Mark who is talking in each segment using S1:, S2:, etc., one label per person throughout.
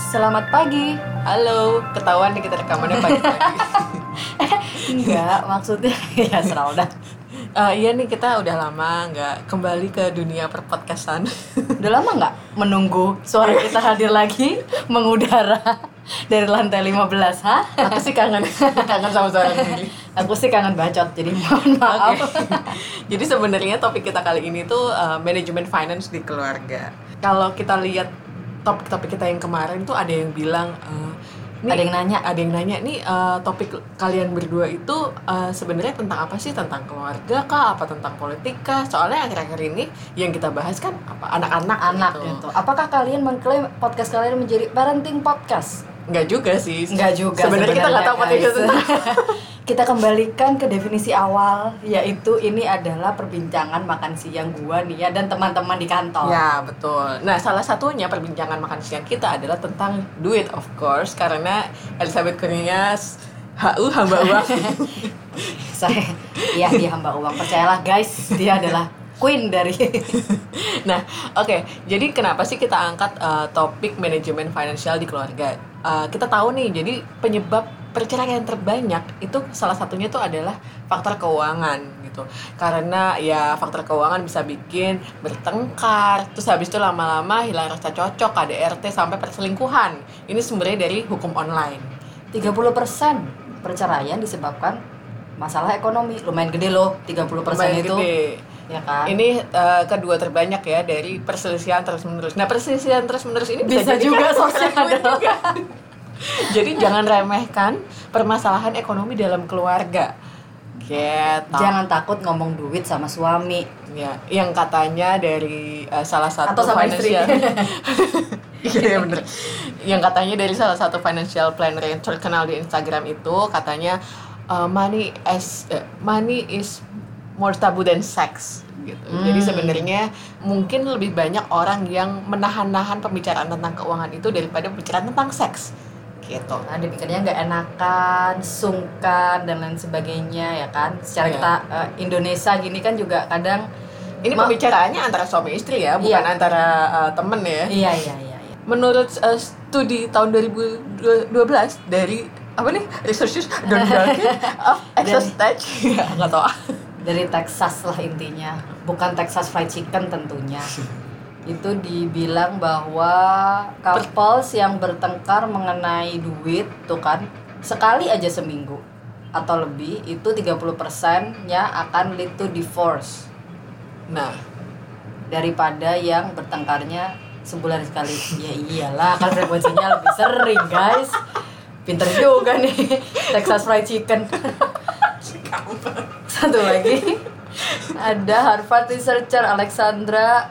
S1: Selamat pagi.
S2: Halo, ketahuan nih kita rekamannya pagi-pagi.
S1: Enggak, maksudnya ya serah udah.
S2: Eh, iya nih kita udah lama nggak kembali ke dunia perpodcastan.
S1: Udah lama nggak menunggu suara kita hadir lagi mengudara dari lantai 15, hah?
S2: Aku sih kangen, kangen sama suara sendiri.
S1: Aku sih kangen bacot, jadi mohon maaf.
S2: Oke. Jadi sebenarnya topik kita kali ini tuh uh, manajemen finance di keluarga. Kalau kita lihat topik-topik kita yang kemarin tuh ada yang bilang uh, nih-
S1: Ada yang nanya.
S2: ada yang nanya nih uh, topik kalian berdua itu uh, sebenarnya tentang apa sih? Tentang keluarga kah? Apa tentang politik kah? Soalnya akhir-akhir ini yang kita bahas kan apa anak-anak
S1: Anak
S2: gitu.
S1: gitu. Apakah kalian mengklaim podcast kalian menjadi parenting podcast?
S2: Enggak juga sih.
S1: Enggak juga.
S2: Sebenarnya kita nggak tahu podcast itu tentang
S1: kita kembalikan ke definisi awal yaitu ini adalah perbincangan makan siang gua Nia dan teman-teman di kantor.
S2: Ya betul. Nah salah satunya perbincangan makan siang kita adalah tentang duit of course karena Elizabeth Kurnias HU hamba uang.
S1: Saya iya dia hamba uang. Percayalah guys, dia adalah queen dari
S2: nah oke jadi kenapa sih kita angkat uh, topik manajemen finansial di keluarga? Uh, kita tahu nih jadi penyebab perceraian terbanyak itu salah satunya tuh adalah faktor keuangan gitu karena ya faktor keuangan bisa bikin bertengkar terus habis itu lama-lama hilang rasa cocok KDRT sampai perselingkuhan ini sumbernya dari hukum online
S1: 30% perceraian disebabkan masalah ekonomi. Lumayan gede loh 30%
S2: Lumayan
S1: itu.
S2: gede.
S1: Ya kan?
S2: Ini uh, kedua terbanyak ya dari perselisihan terus menerus. Nah perselisihan terus menerus ini bisa,
S1: Bisa juga
S2: kan
S1: sosial
S2: juga. jadi jangan remehkan permasalahan ekonomi dalam keluarga. Gitu.
S1: Jangan takut ngomong duit sama suami.
S2: Ya, yang katanya dari uh, salah satu
S1: Atau sama istri.
S2: Iya iya, bener. Yang katanya dari salah satu financial planner yang terkenal di Instagram itu katanya uh, money as eh, money is more taboo than sex gitu. Jadi
S1: Hmm.
S2: sebenarnya mungkin lebih banyak orang yang menahan-nahan pembicaraan tentang keuangan itu daripada pembicaraan tentang seks. Gitu.
S1: Nah, dipikirnya nggak enakan, sungkan dan lain sebagainya ya kan. Secara
S2: Iya.
S1: kita eh, Indonesia gini kan juga kadang
S2: Ini
S1: Ma-
S2: pembicaraannya antara suami istri ya, bukan
S1: Iya.
S2: antara uh, temen ya.
S1: iya iya iya. iya.
S2: Menurut uh, studi tahun 2012 dari apa nih researchers Don Bracket of Access Tech nggak tahu
S1: dari Texas lah intinya bukan Texas Fried Chicken tentunya itu dibilang bahwa couples yang bertengkar mengenai duit tuh kan sekali aja seminggu atau lebih itu 30% nya akan lead to divorce.
S2: Nah.
S1: Daripada yang bertengkarnya sebulan sekali. Ya iyalah kan frekuensinya lebih sering guys. Pinter juga nih Texas Fried Chicken. Satu lagi. Ada Harvard researcher Alexandra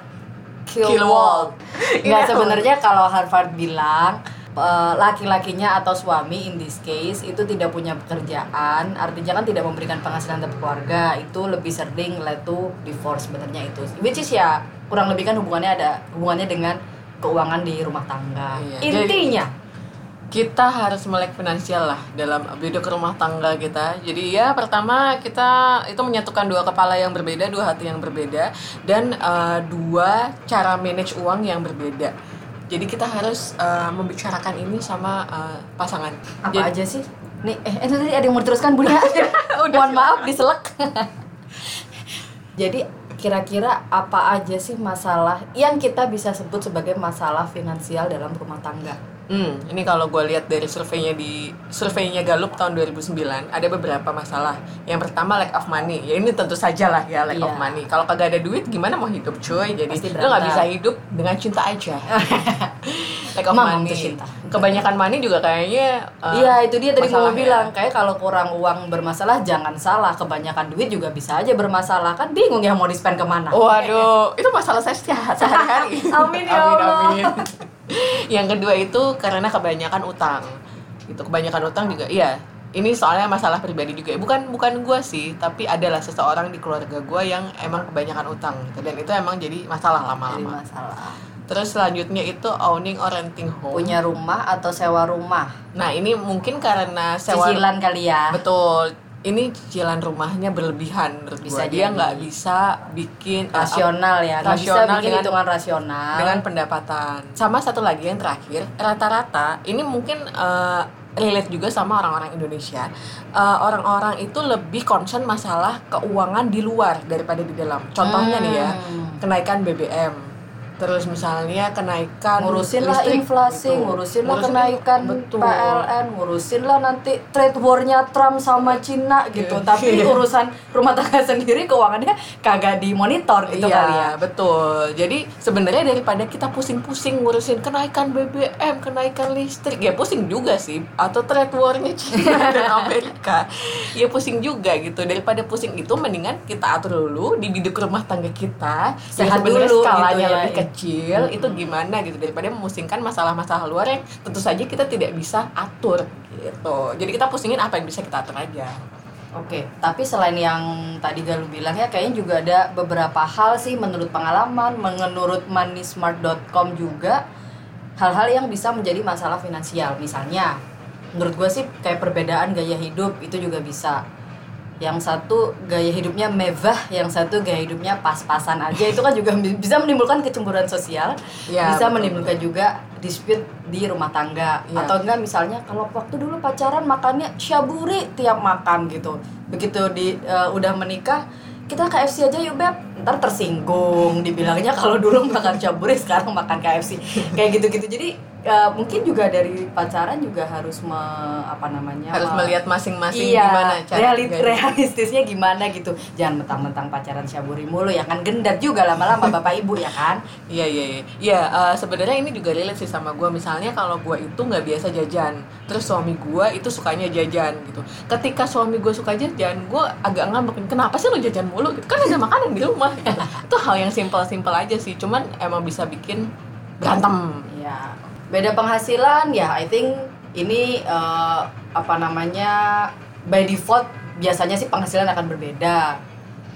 S1: Kilwald.
S2: Kilwald.
S1: Nggak
S2: Ini
S1: sebenarnya kalau Harvard bilang eh, laki-lakinya atau suami in this case itu tidak punya pekerjaan, artinya kan tidak memberikan penghasilan untuk keluarga, itu lebih sering led to divorce sebenarnya itu. Which is ya kurang lebih kan hubungannya ada hubungannya dengan keuangan di rumah tangga.
S2: Iya, jadi-
S1: Intinya
S2: kita harus melek finansial lah dalam hidup rumah tangga kita. Jadi ya pertama kita itu menyatukan dua kepala yang berbeda, dua hati yang berbeda, dan uh, dua cara manage uang yang berbeda. Jadi kita harus uh, membicarakan ini sama uh, pasangan.
S1: apa
S2: Jadi-
S1: aja sih? Nih, eh itu tadi ada yang mau diteruskan Bunda. Mohon maaf diselek. Jadi kira-kira apa aja sih masalah yang kita bisa sebut sebagai masalah finansial dalam rumah tangga?
S2: Hmm, ini kalau gue lihat dari surveinya di surveinya Gallup tahun 2009 ada beberapa masalah. Yang pertama lack of money. Ya ini tentu saja lah ya lack of
S1: Iya.
S2: money. Kalau kagak ada duit gimana mau hidup cuy? Jadi lo nggak bisa hidup dengan cinta aja. lack of
S1: Mamam
S2: money.
S1: cinta.
S2: Kebanyakan money juga kayaknya uh,
S1: Iya itu dia tadi
S2: ya.
S1: bilang kayak kalau kurang uang bermasalah jangan salah kebanyakan duit juga bisa aja bermasalah kan bingung ya mau di spend ke mana
S2: Waduh, itu masalah saya sehari-hari.
S1: Amin ya Allah.
S2: amin. Yang kedua itu karena kebanyakan utang. Itu kebanyakan utang juga iya. Ini soalnya masalah pribadi juga. Bukan bukan gua sih, tapi adalah seseorang di keluarga gua yang emang kebanyakan utang gitu. Dan itu emang jadi masalah
S1: Jadi
S2: lama-lama.
S1: masalah
S2: Terus selanjutnya itu owning or renting home.
S1: punya rumah atau sewa rumah
S2: Nah, ini mungkin karena sewa
S1: cicilan kali ya
S2: Betul. Ini cicilan rumahnya berlebihan menurut
S1: Bisa
S2: gua. dia nggak bisa bikin uh,
S1: rasional ya nggak bisa
S2: rasional
S1: bikin
S2: dengan-
S1: hitungan rasional
S2: dengan pendapatan. Sama satu lagi yang terakhir, rata-rata ini mungkin eh, relate juga sama orang-orang Indonesia. Eh, orang-orang itu lebih concern masalah keuangan di luar daripada di dalam. Contohnya nih ya,
S1: Hmm.
S2: kenaikan BBM. Terus misalnya kenaikan
S1: ngurusin lah inflasi,
S2: gitu.
S1: ngurusin lah kenaikan
S2: betul.
S1: PLN, ngurusin lah nanti trade war-nya Trump sama Cina gitu.
S2: Iya.
S1: Tapi urusan rumah tangga sendiri keuangannya kagak dimonitor gitu
S2: iya,
S1: kali ya.
S2: betul. Jadi sebenarnya daripada kita pusing-pusing ngurusin kenaikan BBM, kenaikan listrik, ya pusing juga sih. Atau trade war-nya China dan Amerika, ya pusing juga gitu. Daripada pusing itu, mendingan kita atur dulu di biduk rumah tangga kita.
S1: Sehat
S2: sebenarnya
S1: dulu
S2: skalanya
S1: gitu ya.
S2: lebih kecil, itu gimana gitu. Daripada memusingkan masalah-masalah luar yang tentu saja kita tidak bisa atur gitu. Jadi kita pusingin apa yang bisa kita atur aja.
S1: Oke, tapi selain yang tadi Galuh bilang ya, kayaknya juga ada beberapa hal sih menurut pengalaman, menurut moneysmart.com juga hal-hal yang bisa menjadi masalah finansial. Misalnya, menurut gue sih kayak perbedaan gaya hidup itu juga bisa. Yang satu gaya hidupnya mewah, yang satu gaya hidupnya pas-pasan aja. Itu kan juga bisa menimbulkan kecemburuan sosial,
S2: Ya,
S1: bisa
S2: betul,
S1: menimbulkan juga dispute di rumah tangga.
S2: Iya.
S1: atau enggak misalnya kalau waktu dulu pacaran makannya syaburi tiap makan gitu. Begitu di eh, udah menikah kita KFC aja yuk beb. Ntar tersinggung dibilangnya kalau dulu makan syaburi sekarang makan KFC kayak gitu-gitu. Jadi eh, mungkin juga dari pacaran juga harus me, apa namanya
S2: Harus
S1: me-
S2: melihat masing-masing
S1: iya,
S2: gimana cara
S1: reali-
S2: gaya-
S1: realistisnya gimana gitu jangan mentang-mentang pacaran syaburi mulu ya kan gendat juga lama-lama bapak ibu ya kan
S2: Iya iya iya. Iya eh, sebenarnya ini juga relate sih sama gue. Misalnya kalau gue itu nggak biasa jajan, terus suami gue itu sukanya jajan gitu. Ketika suami gue suka jajan, gue agak ngambek. Kenapa sih lo jajan mulu? Gitu. Kan ada makanan di rumah. Gitu. itu hal yang simpel-simpel aja sih. Cuman emang bisa bikin berantem.
S1: Ya, beda penghasilan ya I think ini eh, apa namanya by default biasanya sih penghasilan akan berbeda.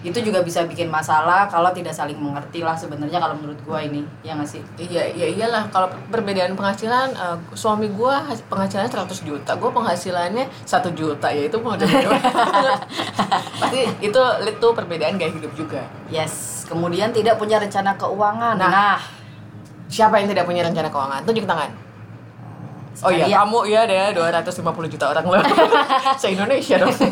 S1: Itu juga bisa bikin masalah kalau tidak saling mengerti lah sebenarnya kalau menurut gua ini. Ya nggak sih?
S2: Iya iya iyalah. Kalau perbedaan penghasilan, eh, suami gue penghasilannya 100 juta, gue penghasilannya satu juta. Ya itu mau. Pasti itu itu perbedaan gaya hidup juga.
S1: Yes. Kemudian tidak punya rencana keuangan.
S2: Nah,
S1: Nah,
S2: Siapa yang tidak punya rencana keuangan? Tunjuk tangan. Oh iya, kamu ya deh 250 juta orang loh. Se-Indonesia dong.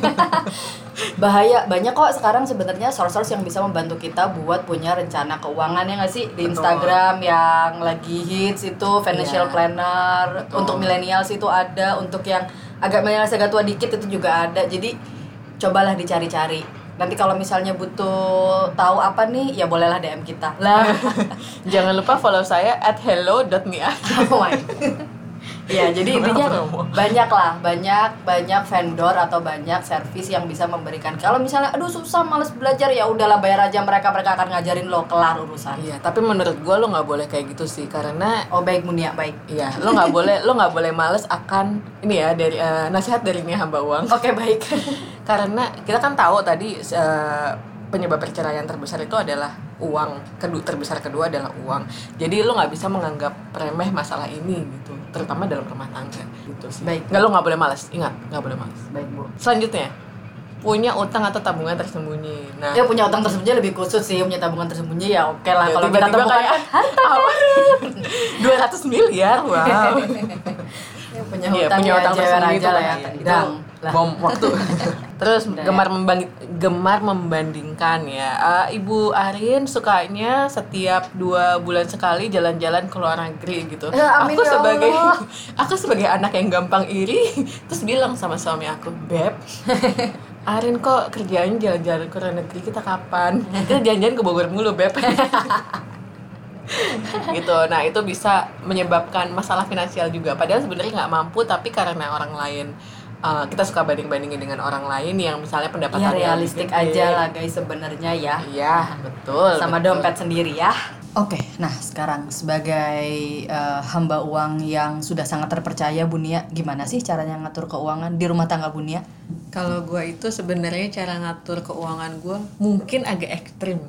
S1: bahaya banyak kok sekarang sebenarnya source-source yang bisa membantu kita buat punya rencana keuangan ya nggak sih di
S2: Betul.
S1: Instagram yang lagi hits itu financial
S2: Iya.
S1: planner
S2: Betul.
S1: untuk millennials itu ada untuk yang agak millennials agak tua dikit itu juga ada jadi cobalah dicari-cari nanti kalau misalnya butuh tahu apa nih ya bolehlah DM kita lah
S2: Jangan lupa follow saya at hello.nia.
S1: Oh my. Ya, jadi intinya banyak lah, banyak banyak vendor atau banyak servis yang bisa memberikan. Kalau misalnya, aduh susah, males belajar ya udahlah bayar aja mereka, mereka akan ngajarin lo kelar urusan.
S2: Iya, tapi menurut gue lo nggak boleh kayak gitu sih karena
S1: Oh baik Munia, baik.
S2: Iya, lo nggak boleh, lo nggak boleh males akan ini ya dari eh, nasihat dari Nia hamba uang.
S1: Oke baik.
S2: Karena kita kan tahu tadi eh, penyebab perceraian terbesar itu adalah uang. Kedua terbesar kedua adalah uang. Jadi lo nggak bisa menganggap remeh masalah ini gitu, terutama dalam rumah tangga gitu sih.
S1: Baik.
S2: Nggak lo nggak boleh malas, ingat nggak boleh malas.
S1: baik bu.
S2: Selanjutnya punya utang atau tabungan tersembunyi. Nah,
S1: Ya punya utang tersembunyi lebih khusus sih, punya tabungan tersembunyi ya oke lah.
S2: ya,
S1: Kalau kita tabungan
S2: kayak
S1: kan harta
S2: apa? 200 miliar, wow.
S1: ya, punya
S2: Iya,
S1: hutang
S2: punya
S1: ya
S2: utang tersembunyi
S1: aja lah ya.
S2: bahaya. Itu
S1: Dang. Lah.
S2: bom waktu. Terus
S1: Udah
S2: gemar membang- gemar membandingkan ya. Eh, Ibu Arin sukanya setiap dua bulan sekali jalan-jalan ke luar negeri gitu.
S1: Ya, amin
S2: aku
S1: ya
S2: sebagai aku sebagai anak yang gampang iri terus bilang sama suami aku, "Beb, Arin kok kerjanya jalan-jalan ke luar negeri kita kapan? Kita jalan-jalan ke Bogor mulu, Beb." gitu nah itu bisa menyebabkan masalah finansial juga padahal sebenarnya nggak mampu tapi karena orang lain uh, kita suka banding bandingin dengan orang lain yang misalnya
S1: Ya
S2: pendapatan
S1: realistik aja lah guys sebenarnya ya.
S2: iya betul
S1: sama
S2: betul.
S1: dompet sendiri ya. Oke, nah sekarang sebagai eh, hamba uang yang sudah sangat terpercaya Bunia, gimana sih caranya ngatur keuangan di rumah tangga Bunia?
S2: Kalau gue itu sebenarnya cara ngatur keuangan gue mungkin agak ekstrim.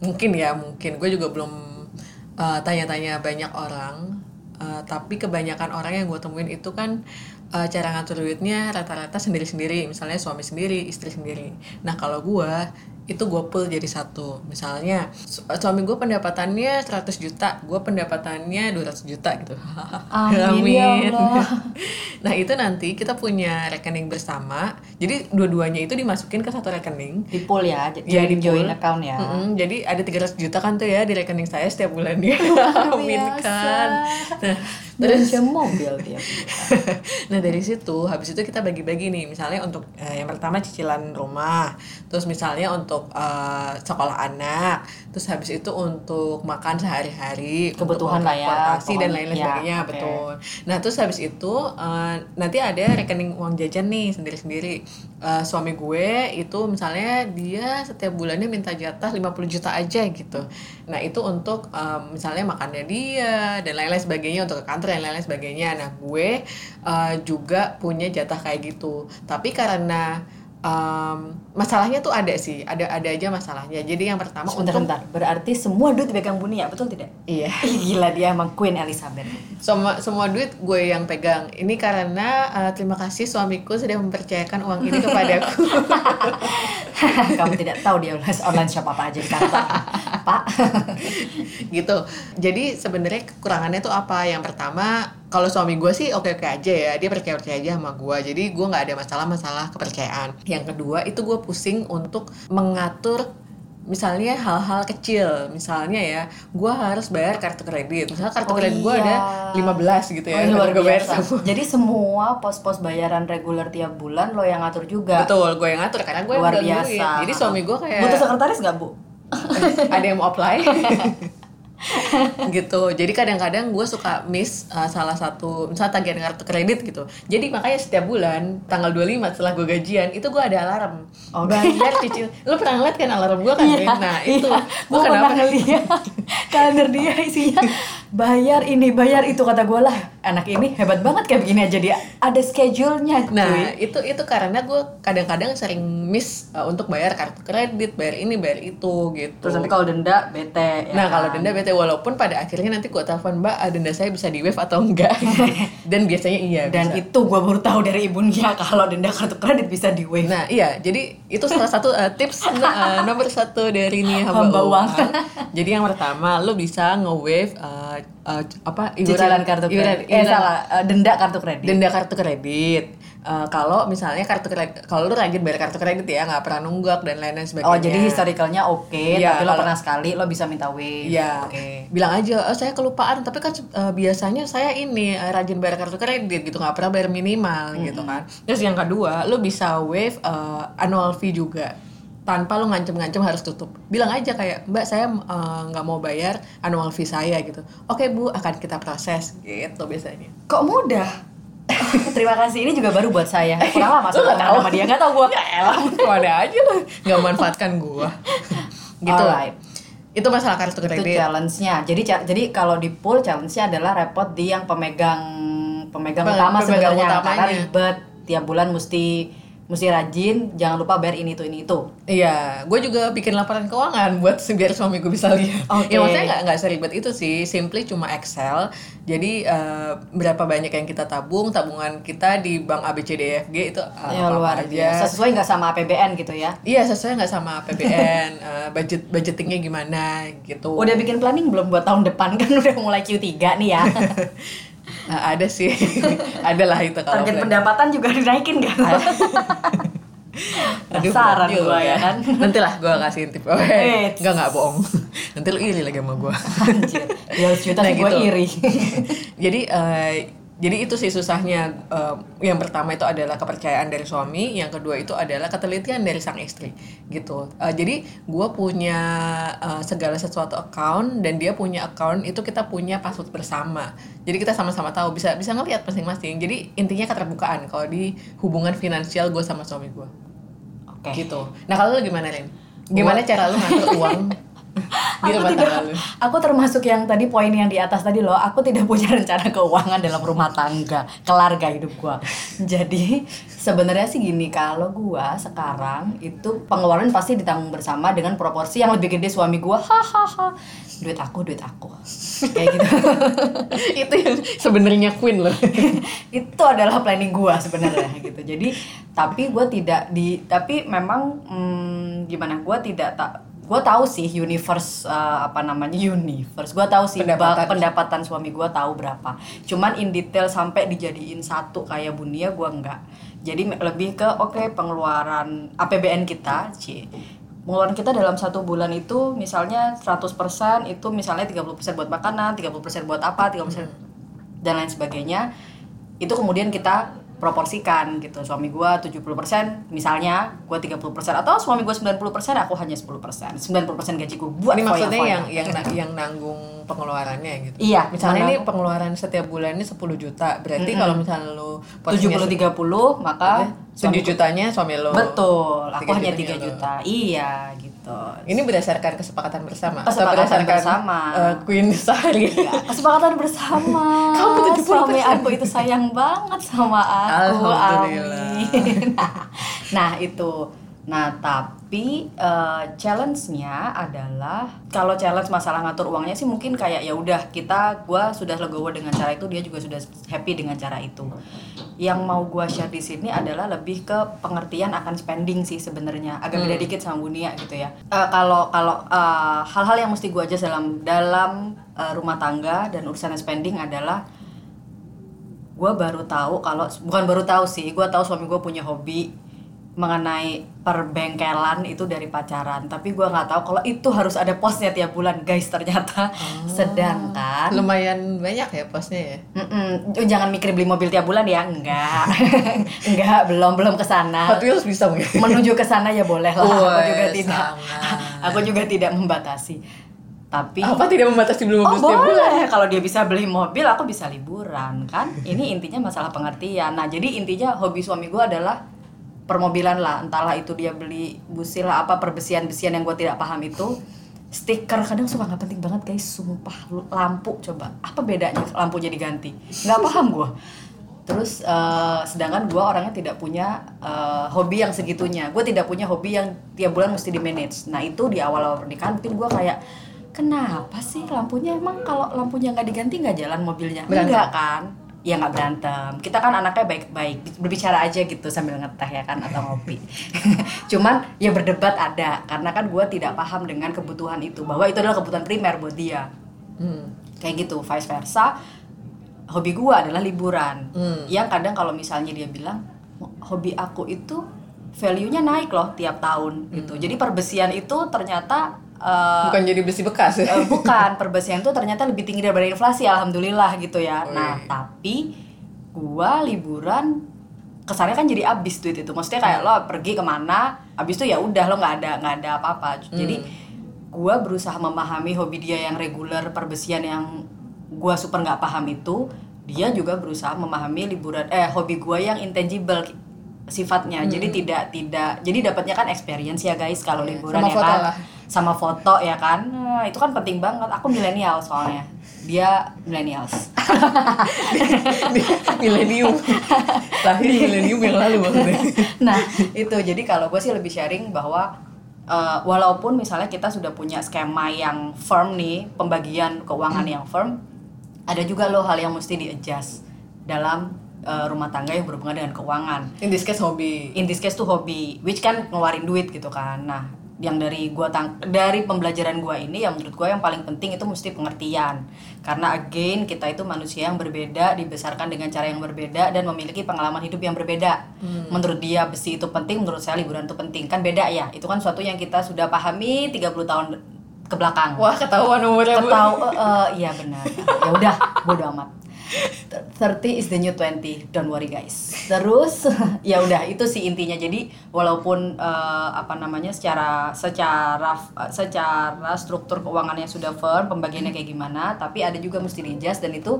S2: Mungkin ya, mungkin. Gue juga belum uh, tanya-tanya banyak orang. uh, tapi kebanyakan orang yang gue temuin itu kan uh, cara ngatur duitnya rata-rata sendiri-sendiri. Misalnya suami sendiri istri sendiri. Nah kalau gue itu gue pull jadi satu. Misalnya su- suami gue pendapatannya 100 juta gue pendapatannya 200 juta gitu.
S1: Amin, ya Allah.
S2: nah itu nanti kita punya rekening bersama. Jadi dua-duanya itu dimasukin ke satu rekening.
S1: Di pool ya j-
S2: Iya,
S1: join
S2: di
S1: join
S2: pool.
S1: account ya.
S2: Mm-mm, jadi ada 300 juta kan tuh ya di rekening saya setiap bulannya amin kan? Nah
S1: terus? Mobil dia.
S2: Nah dari situ habis itu kita bagi-bagi nih. Misalnya untuk eh, yang pertama cicilan rumah terus misalnya untuk eh, sekolah anak terus habis itu untuk makan sehari-hari
S1: Kebutuhan lah ya,
S2: transportasi dan lain-lain
S1: Ya,
S2: sebagainya
S1: oke.
S2: betul. Nah terus habis itu eh, nanti ada rekening uang jajan nih sendiri-sendiri. Eh, suami gue itu misalnya dia setiap bulannya minta jatah 50 juta aja gitu. Nah itu untuk eh, misalnya makannya dia dan lain-lain sebagainya untuk ke kantor dan lain-lain sebagainya. Nah gue eh, juga punya jatah kayak gitu. Tapi karena em, masalahnya tuh ada sih ada ada aja masalahnya. Jadi yang pertama
S1: sebentar
S2: untuk
S1: sebentar berarti semua duit dipegang Buni ya? Betul tidak?
S2: Iya.
S1: Gila dia emang Queen Elizabeth.
S2: Semua semua duit gue yang pegang. Ini karena eh, terima kasih suamiku sudah mempercayakan uang ini kepadaku
S1: kamu tidak tahu dia online online shop apa aja di kantor. Pak.
S2: Gitu. Jadi sebenarnya kekurangannya tuh apa? Yang pertama kalau suami gue sih oke oke aja ya dia percaya percaya aja sama gue jadi gue nggak ada masalah masalah kepercayaan yang kedua itu gue pusing untuk mengatur misalnya hal-hal kecil misalnya ya gue harus bayar kartu kredit misalnya kartu
S1: Oh
S2: kredit gue
S1: iya.
S2: ada 15 gitu ya
S1: Oh, luar
S2: gue bayar
S1: biasa.
S2: semua.
S1: Jadi semua pos-pos bayaran reguler tiap bulan lo yang ngatur juga.
S2: betul gue yang ngatur karena gue yang
S1: Luar biasa.
S2: jadi suami gue kayak
S1: Butuh sekretaris nggak bu?
S2: ada yang mau apply gitu. Jadi kadang-kadang gue suka miss uh, salah satu misalnya tagihan kartu kredit gitu. Jadi makanya setiap bulan tanggal 25 setelah gue gajian itu gue ada alarm.
S1: Oke.
S2: bayar cicil. Lu pernah ngeliat kan alarm gue kan Rin? nah itu.
S1: Iya.
S2: gue
S1: gue pernah
S2: kenapa?
S1: ngeliat. Kalender dia isinya bayar ini bayar itu kata gue lah anak ini hebat banget kayak begini aja dia ada schedule-nya
S2: Nah
S1: cuy.
S2: itu itu karena gue kadang-kadang sering miss uh, untuk bayar kartu kredit, bayar ini, bayar itu gitu.
S1: terus nanti kalau denda bete ya
S2: Nah kalau
S1: kan?
S2: denda bete walaupun pada akhirnya nanti gue telepon mbak ah, denda saya bisa di wave atau enggak dan biasanya iya
S1: dan
S2: bisa.
S1: itu gue baru tahu dari ibunya kalau denda kartu kredit bisa di waive
S2: Nah iya jadi itu salah satu uh, tips uh, nomor satu dari nih hamba, uang. jadi yang pertama lo bisa nge-wave uh, uh, apa
S1: cicilan kartu kredit eh
S2: iuran-
S1: salah. Eh, denda kartu kredit.
S2: Denda kartu kredit. Eh, kalau misalnya kartu kredit kalau lu rajin bayar kartu kredit ya nggak pernah nunggak dan lain-lain sebagainya
S1: oh jadi historicalnya oke
S2: Iya,
S1: tapi lo pernah sekali lo bisa minta waive
S2: Iya,
S1: oke.
S2: Bilang aja, oh, saya kelupaan, tapi kan eh, biasanya saya ini eh, rajin bayar kartu kredit gitu, nggak pernah bayar minimal gitu kan. Terus yang kedua, lu bisa waive eh, annual fee juga tanpa lu ngancem-ngancem harus tutup. Bilang aja kayak, Mbak saya eh, nggak mau bayar annual fee saya gitu. Oke Bu, akan kita proses gitu biasanya.
S1: kok mudah terima kasih ini juga baru buat saya kurang lama
S2: nggak
S1: soalnya
S2: tahu?
S1: sama dia nggak tahu gue
S2: Ya elah, ke mana aja lu nggak memanfaatkan gua. gitu.
S1: Alright.
S2: Itu masalah kartu
S1: itu
S2: kredit.
S1: challenge-nya jadi ca- jadi kalau di pool challenge-nya adalah repot di yang pemegang pemegang
S2: Pem-
S1: utama
S2: pemegang
S1: sebenarnya
S2: utamanya.
S1: karena ribet tiap bulan mesti mesti rajin jangan lupa bayar ini itu ini itu
S2: Iya, gue juga bikin laporan keuangan buat biar suami gue bisa lihat.
S1: Oke.
S2: Ya maksudnya nggak nggak seribet itu sih, simply cuma Excel. Jadi eh, berapa banyak yang kita tabung, tabungan kita di bank ABCDFG itu eh,
S1: ya
S2: apa-apa
S1: luar
S2: aja.
S1: biasa sesuai nggak sama APBN gitu ya
S2: Iya sesuai nggak sama APBN, eh, budget budgetingnya gimana gitu.
S1: udah bikin planning belum buat tahun depan kan udah mulai Q3 nih ya
S2: Nah, ada sih, ada lah itu kalau
S1: target pendapatan juga dinaikin kan
S2: Aduh, juga.
S1: gua ya kan.
S2: Nanti lah gue kasih tip. Oke,
S1: Eits.
S2: nggak nggak bohong. Nanti lu iri lagi sama gue.
S1: anjir ya juta
S2: Nah,
S1: gue
S2: gitu.
S1: iri
S2: jadi eh, jadi itu sih susahnya Eh, yang pertama itu adalah kepercayaan dari suami yang kedua itu adalah ketelitian dari sang istri gitu. Eh, jadi gue punya eh, segala sesuatu account dan dia punya account itu kita punya password bersama. Jadi kita sama-sama tahu bisa bisa ngelihat masing-masing. Jadi intinya keterbukaan kalau di hubungan finansial gue sama suami gue
S1: oke.
S2: Gitu. Nah kalau lu gimana Ren gimana cara lu ngatur uang di
S1: aku tidak aku termasuk yang tadi poin yang di atas tadi loh. Aku tidak punya rencana keuangan dalam rumah tangga keluarga hidup gua. Jadi sebenarnya sih gini kalau gua sekarang itu pengeluaran pasti ditanggung bersama dengan proporsi yang lebih gede suami gua. Hahaha. Duit aku duit aku. Kayak gitu.
S2: Itu yang sebenarnya queen loh.
S1: Itu adalah planning gua sebenarnya gitu. Jadi tapi gua tidak di tapi memang hmm, gimana gua tidak tak gue tahu sih universe uh, apa namanya universe. Gue tahu sih pendapatan. pendapatan suami gue tahu berapa. Cuman in detail sampai dijadiin satu kayak bunia gue enggak. Jadi lebih ke oke okay, pengeluaran APBN kita sih pengeluaran kita dalam satu bulan itu misalnya 100% itu misalnya 30% buat makanan 30% buat apa 30% hmm. dan lain sebagainya. Itu kemudian kita proporsikan gitu. Suami gue 70% misalnya gue 30% atau suami gue 90% aku hanya 10% 90% gaji gue buat
S2: ini maksudnya yang yang yang nanggung pengeluarannya gitu?
S1: Iya
S2: misalnya ini pengeluaran setiap bulan ini 10 juta. Berarti mm -hmm. kalau misalnya lu
S1: 70 30 maka
S2: 7 jutanya suami lo
S1: betul aku hanya 3 juta. Iya gitu
S2: gitu. Ini berdasarkan kesepakatan bersama
S1: kesepakatan atau berdasarkan bersama.
S2: Uh, Queen Sari.
S1: Ya, kesepakatan bersama.
S2: Kamu tuh
S1: suami aku itu sayang banget sama aku. Amin. nah, itu Nah, tapi uh, challenge-nya adalah kalau challenge masalah ngatur uangnya sih mungkin kayak ya udah kita gua sudah legowo dengan cara itu, dia juga sudah happy dengan cara itu. Yang mau gua share di sini adalah lebih ke pengertian akan spending sih sebenarnya. Agak hmm. beda dikit sama Bunia gitu ya. Uh, kalau kalau uh, hal-hal yang mesti gua aja dalam dalam uh, rumah tangga dan urusan spending adalah gue baru tahu kalau bukan baru tahu sih gue tahu suami gue punya hobi mengenai perbengkelan itu dari pacaran. Tapi gue nggak tahu kalau itu harus ada posnya tiap bulan guys ternyata. Oh, sedangkan
S2: lumayan banyak ya posnya ya?
S1: Mm-mm. jangan mikir beli mobil tiap bulan ya? Enggak. Enggak belum belum ke sana.
S2: Hot Wheels bisa mungkin.
S1: Menuju ke sana ya boleh lah. Aku juga tidak. aku juga tidak membatasi. Tapi
S2: apa tidak membatasi beli mobil
S1: oh, setiap boleh. bulan? Kalau dia bisa beli mobil aku bisa liburan kan? Ini intinya masalah pengertian. Nah jadi intinya hobi suami gue adalah permobilan lah entahlah itu dia beli busil lah apa perbesian-besian yang gue tidak paham itu. Stiker kadang suka nggak penting banget guys sumpah lampu coba. Apa bedanya lampunya diganti nggak paham gue terus uh, sedangkan gue orangnya tidak punya uh, hobi yang segitunya. Gue tidak punya hobi yang tiap bulan mesti di manage nah itu di awal-awal pernikahan mungkin gue kayak kenapa sih lampunya? Emang kalau lampunya nggak diganti nggak jalan mobilnya? Enggak kan ya nggak berantem kita kan anaknya baik-baik berbicara aja gitu sambil ngeteh ya kan atau ngopi cuman ya berdebat ada karena kan gue tidak paham dengan kebutuhan itu bahwa itu adalah kebutuhan primer buat dia hmm. kayak gitu vice versa hobi gue adalah liburan hmm. yang kadang kalau misalnya dia bilang hobi aku itu value-nya naik loh tiap tahun gitu. hmm. gitu jadi perbesian itu ternyata
S2: uh, bukan jadi besi bekas ya?
S1: uh, bukan perbesian itu ternyata lebih tinggi daripada inflasi alhamdulillah gitu ya. Oh, nah tapi gua liburan kesannya kan jadi abis duit itu. Maksudnya kayak lo pergi ke mana abis itu ya udah lo nggak ada nggak ada apa-apa. Hmm. jadi gua berusaha memahami hobi dia yang reguler perbesian yang gua super nggak paham itu. Dia juga berusaha memahami liburan eh hobi gua yang intangible sifatnya. Hmm. jadi tidak tidak jadi dapatnya kan experience ya guys kalau iya, liburan ya kan. lah. Sama foto ya kan. Nah, itu kan penting banget. Aku milenial soalnya. Dia millennials.
S2: Milenium lahir milenium yang lalu maksudnya.
S1: Nah itu. Jadi kalau gue sih lebih sharing bahwa uh, walaupun misalnya kita sudah punya skema yang firm nih pembagian keuangan hmm. yang firm ada juga loh hal yang mesti di adjust dalam uh, rumah tangga yang berhubungan dengan keuangan.
S2: In this case hobi.
S1: In this case tuh hobi, which kan ngeluarin duit gitu kan. Nah, yang dari gua tang dari pembelajaran gua ini yang menurut gua yang paling penting itu mesti pengertian karena again kita itu manusia yang berbeda dibesarkan dengan cara yang berbeda dan memiliki pengalaman hidup yang berbeda hmm. menurut dia besi itu penting menurut saya liburan itu penting kan beda ya itu kan suatu yang kita sudah pahami 30 tahun ke belakang
S2: wah ketahuan umurnya
S1: ketahu uh, iya benar ya udah bodo amat 30 is the new 20 don't worry guys. Terus ya udah itu sih intinya. Jadi walaupun uh, apa namanya secara secara secara struktur keuangannya sudah firm pembagiannya kayak gimana tapi ada juga mesti di adjust dan itu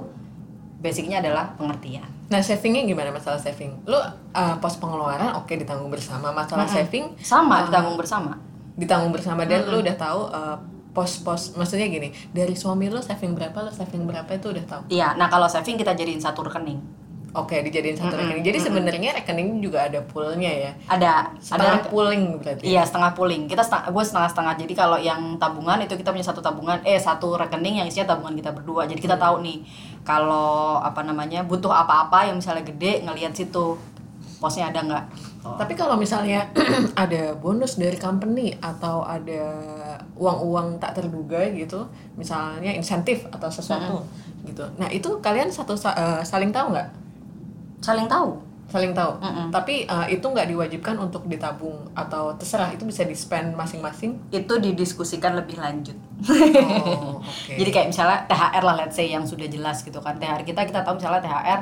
S1: basicnya adalah pengertian.
S2: Nah savingnya gimana masalah saving? Lu uh, pos pengeluaran oke okay, ditanggung bersama. Masalah mm -hmm. saving
S1: sama uh, ditanggung bersama.
S2: ditanggung bersama. Dan mm -hmm. lu udah tahu uh, pos-pos maksudnya gini dari suami lo saving berapa lo saving berapa itu udah tahu
S1: iya nah kalau saving kita jadiin satu rekening
S2: Oke, dijadiin satu
S1: Mm-mm,
S2: rekening. Jadi
S1: mm-mm.
S2: sebenarnya rekening juga ada poolnya ya.
S1: ada
S2: Setengah
S1: ada
S2: pooling berarti.
S1: Iya setengah pooling. Kita setengah, gue setengah setengah. Jadi kalau yang tabungan itu kita punya satu tabungan, eh satu rekening yang isinya tabungan kita berdua. Jadi kita tahu nih kalau apa namanya butuh apa-apa yang misalnya gede ngelihat situ posnya ada nggak.
S2: Tapi kalau misalnya ada bonus dari company atau ada uang-uang tak terduga gitu, misalnya insentif atau sesuatu gitu. Nah itu kalian satu sa- eh, saling tahu nggak?
S1: Saling tahu.
S2: Saling tahu.
S1: Mm-mm.
S2: Tapi eh, itu nggak diwajibkan untuk ditabung atau terserah itu bisa di spend masing-masing.
S1: Itu didiskusikan lebih lanjut.
S2: Oh, oke.
S1: Jadi kayak misalnya THR lah let's say yang sudah jelas gitu kan. THR kita kita tahu misalnya THR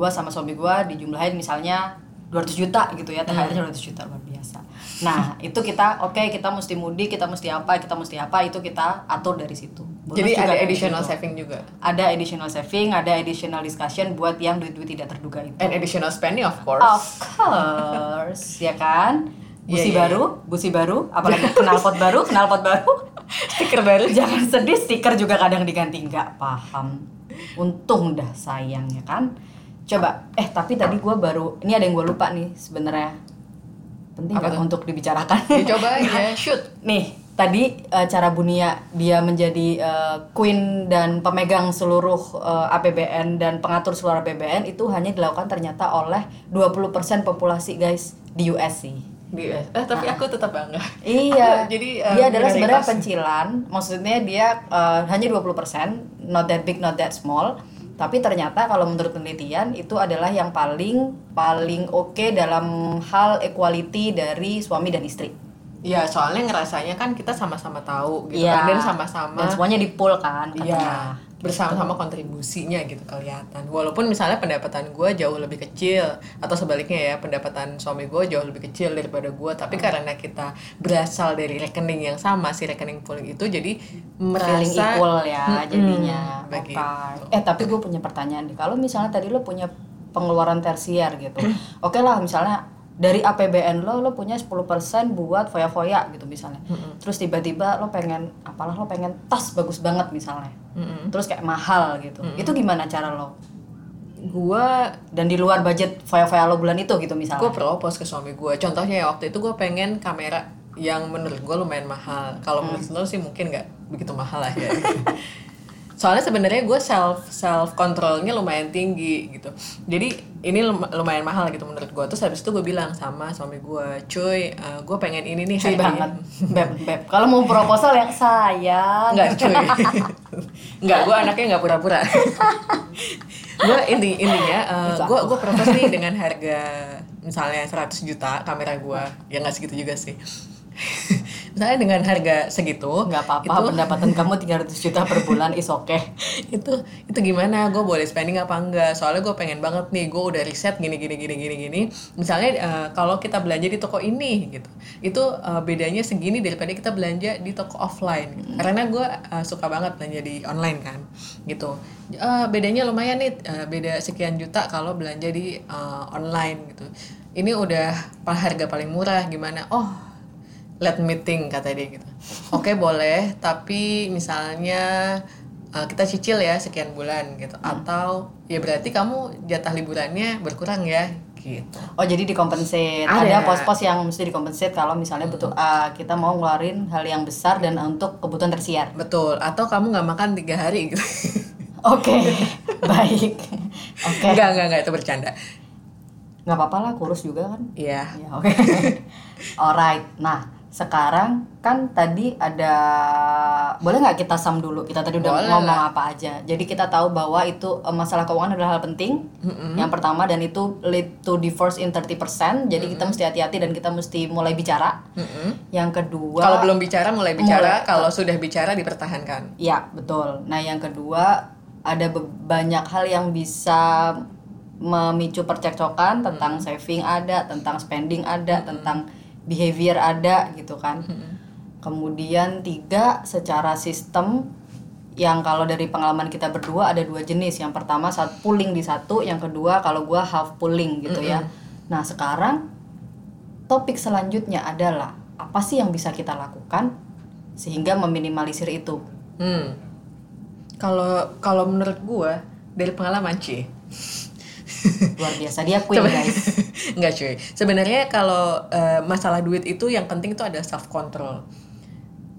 S1: gua sama suami gua dijumlahin misalnya 200 juta gitu ya. THR-nya 200 juta luar biasa. Nah, itu kita oke kita mesti mudik, kita mesti apa, kita mesti apa itu kita atur dari situ. Bonus
S2: Jadi ada additional
S1: situ.
S2: saving juga.
S1: Ada additional saving, ada additional discussion buat yang duit-duit tidak terduga itu.
S2: And additional spending of course.
S1: Of course, ya kan? Busi
S2: Iya, iya,
S1: baru, busi baru, apalagi knalpot baru, knalpot baru.
S2: Stiker baru.
S1: Jangan sedih, stiker juga kadang diganti nggak paham. Untung dah sayang ya kan. Coba, eh tapi tadi gua baru, ini ada yang gue lupa nih sebenarnya. Penting
S2: Apa
S1: nggak
S2: tuh?
S1: untuk dibicarakan?
S2: Dicoba aja, shoot.
S1: Nih, tadi eh, cara Bunia dia menjadi eh, queen dan pemegang seluruh eh, APBN dan pengatur seluruh APBN itu hanya dilakukan ternyata oleh 20% populasi guys di US sih.
S2: Di US. Eh, tapi aku tetap bangga.
S1: Iya.
S2: Aku jadi eh,
S1: dia adalah sebenarnya pencilan. Maksudnya dia eh, hanya 20%, not that big, not that small. Tapi ternyata kalau menurut penelitian itu adalah yang paling paling oke dalam hal equality dari suami dan istri.
S2: Iya, soalnya ngerasanya kan kita sama-sama tahu gitu
S1: Iya.
S2: kan dan sama-sama
S1: Dan semuanya di pool kan
S2: Iya. Bersama-sama kontribusinya gitu kelihatan. Walaupun misalnya pendapatan gue jauh lebih kecil atau sebaliknya ya pendapatan suami gue jauh lebih kecil daripada gue, tapi
S1: Hmm.
S2: karena kita berasal dari rekening yang sama si rekening pooling itu, jadi
S1: feeling
S2: merasa
S1: equal ya
S2: Mm-mm,
S1: jadinya.
S2: begitu.
S1: Eh tapi gue punya pertanyaan nih. Kalau misalnya tadi lo punya pengeluaran tersier gitu, oke lah misalnya dari APBN lo lo punya 10% buat foya-foya gitu misalnya. Terus tiba-tiba lo pengen apalah lo pengen tas bagus banget misalnya.
S2: Mm-mm.
S1: Terus kayak mahal gitu. Itu gimana cara lo?
S2: gue
S1: Dan di luar budget foya-foya lo bulan itu gitu misalnya.
S2: gue propose ke suami gue contohnya ya waktu itu gue pengen kamera yang menurut gue lumayan mahal kalau menurut lo sih mungkin nggak begitu mahal lah ya soalnya sebenarnya gue self self controlnya lumayan tinggi gitu jadi ini lum- lumayan mahal gitu menurut gue terus habis itu gue bilang sama suami gue cuy eh, gue pengen ini nih
S1: Cuy
S2: harganya."
S1: banget. Beb, beb. Kalau mau proposal yang sayang.
S2: Enggak cuy Enggak, gue anaknya nggak pura-pura Gue inti, intinya
S1: Itu
S2: Gue gue propose nih dengan harga Misalnya 100 juta kamera gue Ya nggak segitu juga sih Misalnya dengan harga segitu
S1: nggak apa-apa
S2: itu,
S1: pendapatan kamu 300 juta per bulan is oke
S2: itu itu gimana? Gue boleh spending apa enggak? Soalnya gue pengen banget nih gue udah riset gini gini gini gini gini. Misalnya eh, kalau kita belanja di toko ini gitu. Itu eh, bedanya segini daripada kita belanja di toko offline. Gitu. karena gue eh, suka banget belanja di online kan gitu. Eh, bedanya lumayan nih eh, beda sekian juta kalau belanja di eh, online gitu. Ini udah harga paling murah gimana? Oh let meeting kata dia gitu. Oke boleh, tapi misalnya uh, kita cicil ya sekian bulan gitu. Atau ya berarti kamu jatah liburannya berkurang ya gitu.
S1: Oh jadi dikompensate.
S2: Ada.
S1: Ada pos-pos yang mesti dikompensate kalau misalnya butuh ah, kita mau ngeluarin hal yang besar dan untuk kebutuhan tersier.
S2: Betul. Atau kamu nggak makan tiga hari gitu.
S1: Oke, baik. Oke,
S2: Enggak enggak enggak itu bercanda.
S1: nggak apa-apa lah kurus juga kan.
S2: Iya.
S1: Ya, oke. Alright. Nah, sekarang kan tadi ada boleh nggak kita sum dulu? Kita tadi udah
S2: Boleh
S1: ngomong
S2: lah.
S1: apa aja. Jadi kita tahu bahwa itu eh, masalah keuangan adalah hal penting. Yang pertama dan itu lead to divorce in 30%. Jadi kita mesti hati-hati dan kita mesti mulai bicara.
S2: Mm-mm.
S1: Yang kedua
S2: Kalau belum bicara mulai bicara,
S1: Mulai.
S2: kalau sudah bicara dipertahankan.
S1: Ya, betul. Nah, yang kedua ada banyak hal yang bisa memicu percekcokan tentang saving ada, tentang spending ada, tentang behavior ada gitu kan. Kemudian tiga secara sistem yang kalau dari pengalaman kita berdua ada dua jenis. Yang pertama saat pooling di satu, yang kedua kalau gua half pooling gitu ya. Nah, sekarang topik selanjutnya adalah apa sih yang bisa kita lakukan sehingga meminimalisir itu.
S2: Hmm. Kalau kalau menurut gua dari pengalaman Ci.
S1: Luar biasa. Dia queen
S2: Coba-
S1: guys.
S2: Enggak cuy. Sebenarnya kalau eh, masalah duit itu yang penting itu ada self control.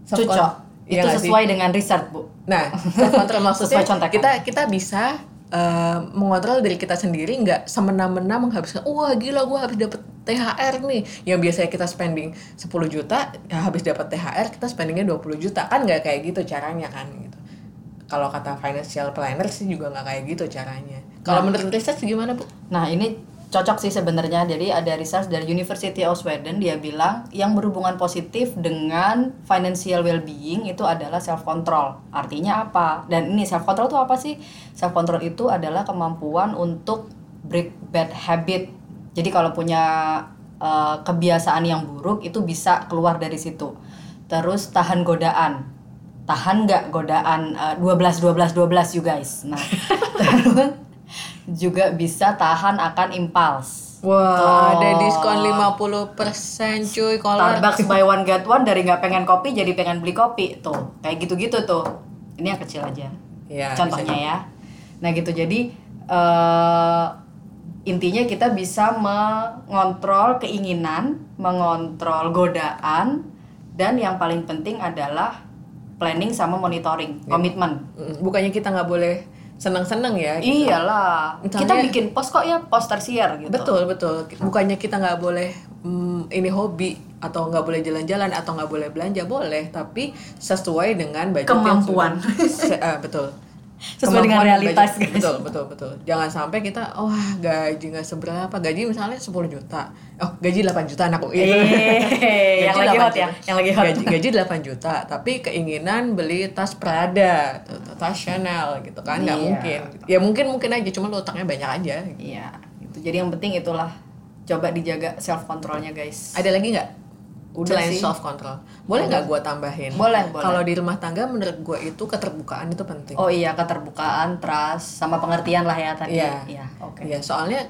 S1: cocok itu sesuai dengan riset bu.
S2: Nah, self control maksudnya
S1: Sesuai contekan.
S2: kita kita bisa eh, mengontrol diri kita sendiri nggak semena-mena menghabiskan wah gila gue habis dapet THR nih. Yang biasanya kita spending 10 juta ya habis dapat THR kita spendingnya 20 juta. Kan nggak kayak gitu caranya kan kalau kata financial planner sih juga nggak kayak gitu caranya kalau menurut riset gimana bu
S1: Nah ini cocok sih sebenarnya. Jadi ada research dari University of Sweden dia bilang yang berhubungan positif dengan financial well-being itu adalah self control. Artinya apa? Dan ini self control itu apa sih? Self control itu adalah kemampuan untuk break bad habit. Jadi kalau punya eh, kebiasaan yang buruk itu bisa keluar dari situ. Terus tahan godaan. Tahan nggak godaan eh, 12 12 12 you guys. Nah, terus juga bisa tahan akan impuls.
S2: Wah,
S1: Tuh.
S2: ada diskon 50% cuy kalau
S1: Starbucks buy one get one dari nggak pengen kopi jadi pengen beli kopi tuh kayak gitu-gitu tuh. Ini yang kecil aja.
S2: Ya,
S1: Contohnya ya. Nah gitu jadi eh intinya kita bisa mengontrol keinginan, mengontrol godaan, dan yang paling penting adalah planning sama monitoring, komitmen.
S2: Mm, bukannya kita nggak boleh senang-senang ya
S1: Iyalah, kita
S2: Misalnya-
S1: bikin post kok ya post tersier gitu.
S2: betul betul. Bukannya kita nggak boleh mm, ini hobi atau nggak boleh jalan-jalan atau nggak boleh belanja boleh. Tapi sesuai dengan budget yang
S1: Kemampuan.
S2: sudah- Se- ah, betul
S1: Sesuai dengan realitas, guys.
S2: betul betul betul jangan sampai kita wah gaji nggak seberapa gaji misalnya 10 juta oh gaji 8 juta anakku.
S1: Eh, yang
S2: Gaji
S1: lagi
S2: 8
S1: hot ya, yang lagi hot.
S2: gaji, gaji 8 juta tapi keinginan beli tas Prada tas Chanel gitu kan nggak
S1: Iya.
S2: mungkin ya mungkin mungkin aja cuma lu utangnya banyak aja
S1: Iya, itu. Jadi yang penting itulah coba dijaga self controlnya guys.
S2: ada lagi nggak
S1: Udah
S2: selain
S1: sih.
S2: self control boleh nggak gua tambahin
S1: Boleh, boleh.
S2: kalau di rumah tangga menurut gua itu keterbukaan itu penting
S1: Oh iya, keterbukaan, trust, sama pengertian lah ya tadi.
S2: Iya.
S1: Iya, oke.
S2: Iya, soalnya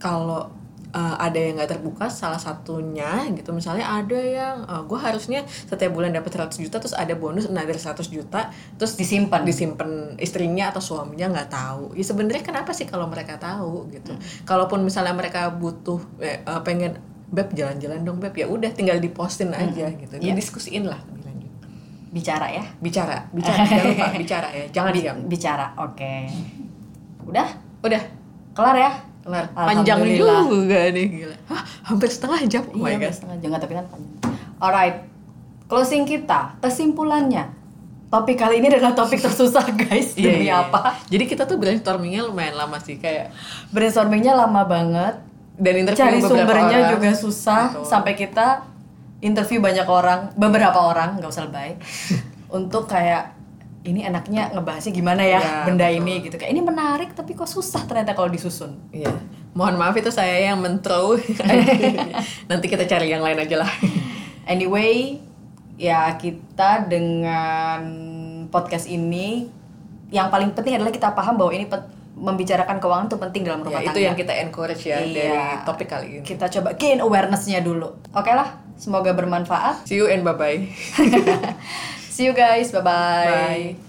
S2: kalau uh, ada yang nggak terbuka salah satunya gitu misalnya ada yang uh, gue harusnya setiap bulan dapat 100 juta terus ada bonus another 100 juta terus
S1: Disimpan.
S2: disimpan istrinya atau suaminya nggak tahu ya sebenarnya kenapa sih kalau mereka tahu gitu kalaupun misalnya mereka butuh eh, uh, pengen beb jalan-jalan dong beb ya udah tinggal dipostin aja gitu
S1: Iya.
S2: didiskusiin lah lebih lanjut
S1: Bicara ya.
S2: bicara bicara jangan lupa bicara ya jangan
S1: Bi-
S2: diam
S1: Bicara, oke. Udah?
S2: udah
S1: Kelar ya?
S2: kelar panjang juga nih gila Hah, hampir setengah jam oh my
S1: iya,
S2: god
S1: setengah jam, tapi kan panjang. Alright, closing kita, kesimpulannya. Topik kali ini adalah topik tersusah guys.
S2: Iya,
S1: Demi
S2: iya,
S1: apa?
S2: iya. Jadi kita tuh brainstormingnya lumayan lama sih kayak
S1: Brainstormingnya lama banget.
S2: Dan interview
S1: Cari sumbernya
S2: orang.
S1: juga susah.
S2: Betul.
S1: Sampai kita interview banyak orang, beberapa orang, nggak usah lebay. untuk kayak ini enaknya ngebahasnya gimana ya,
S2: Ya,
S1: benda
S2: betul.
S1: ini gitu. Kayak ini menarik tapi kok susah ternyata kalau disusun.
S2: Iya. Mohon maaf itu saya yang mentro. Nanti kita cari yang lain aja lah.
S1: Anyway, ya kita dengan podcast ini yang paling penting adalah kita paham bahwa ini membicarakan keuangan itu penting dalam rumah
S2: Ya,
S1: tangga.
S2: itu yang kita encourage ya
S1: Iya.
S2: dari topik kali ini.
S1: Kita coba gain awareness-nya dulu. Oke lah, semoga bermanfaat.
S2: See you and bye bye.
S1: See you guys, bye-bye.
S2: Bye.